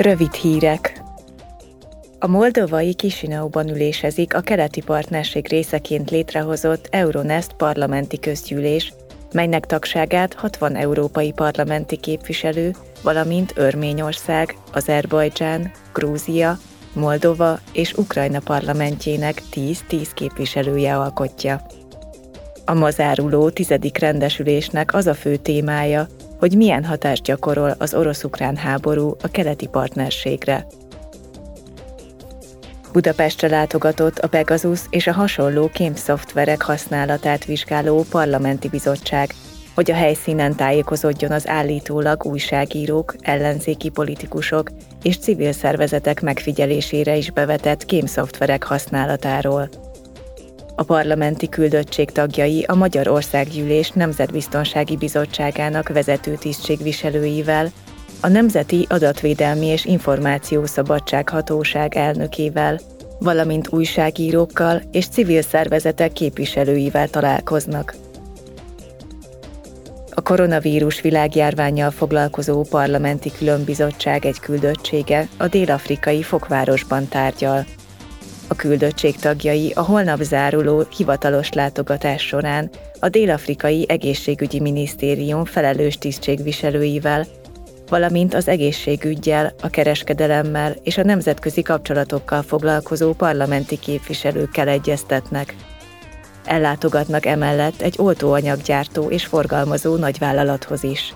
Rövid hírek. A moldovai Kisinauban ülésezik a keleti partnerség részeként létrehozott Euronest parlamenti közgyűlés, melynek tagságát 60 európai parlamenti képviselő, valamint Örményország, Azerbajdzsán, Grúzia, Moldova és Ukrajna parlamentjének 10-10 képviselője alkotja. A ma záruló tizedik rendesülésnek az a fő témája, hogy milyen hatást gyakorol az orosz-ukrán háború a keleti partnerségre. Budapestre látogatott a Pegasus és a hasonló kémszoftverek használatát vizsgáló parlamenti bizottság, hogy a helyszínen tájékozódjon az állítólag újságírók, ellenzéki politikusok és civil szervezetek megfigyelésére is bevetett kémszoftverek használatáról. A parlamenti küldöttség tagjai a Magyarországgyűlés Nemzetbiztonsági Bizottságának vezető tisztségviselőivel, a Nemzeti Adatvédelmi és Információszabadság Hatóság elnökével, valamint újságírókkal és civil szervezetek képviselőivel találkoznak. A koronavírus világjárványjal foglalkozó parlamenti különbizottság egy küldöttsége a dél-afrikai fokvárosban tárgyal. A küldöttség tagjai a holnap záruló hivatalos látogatás során a Dél-Afrikai Egészségügyi Minisztérium felelős tisztségviselőivel, valamint az egészségügyel, a kereskedelemmel és a nemzetközi kapcsolatokkal foglalkozó parlamenti képviselőkkel egyeztetnek. Ellátogatnak emellett egy oltóanyaggyártó és forgalmazó nagyvállalathoz is.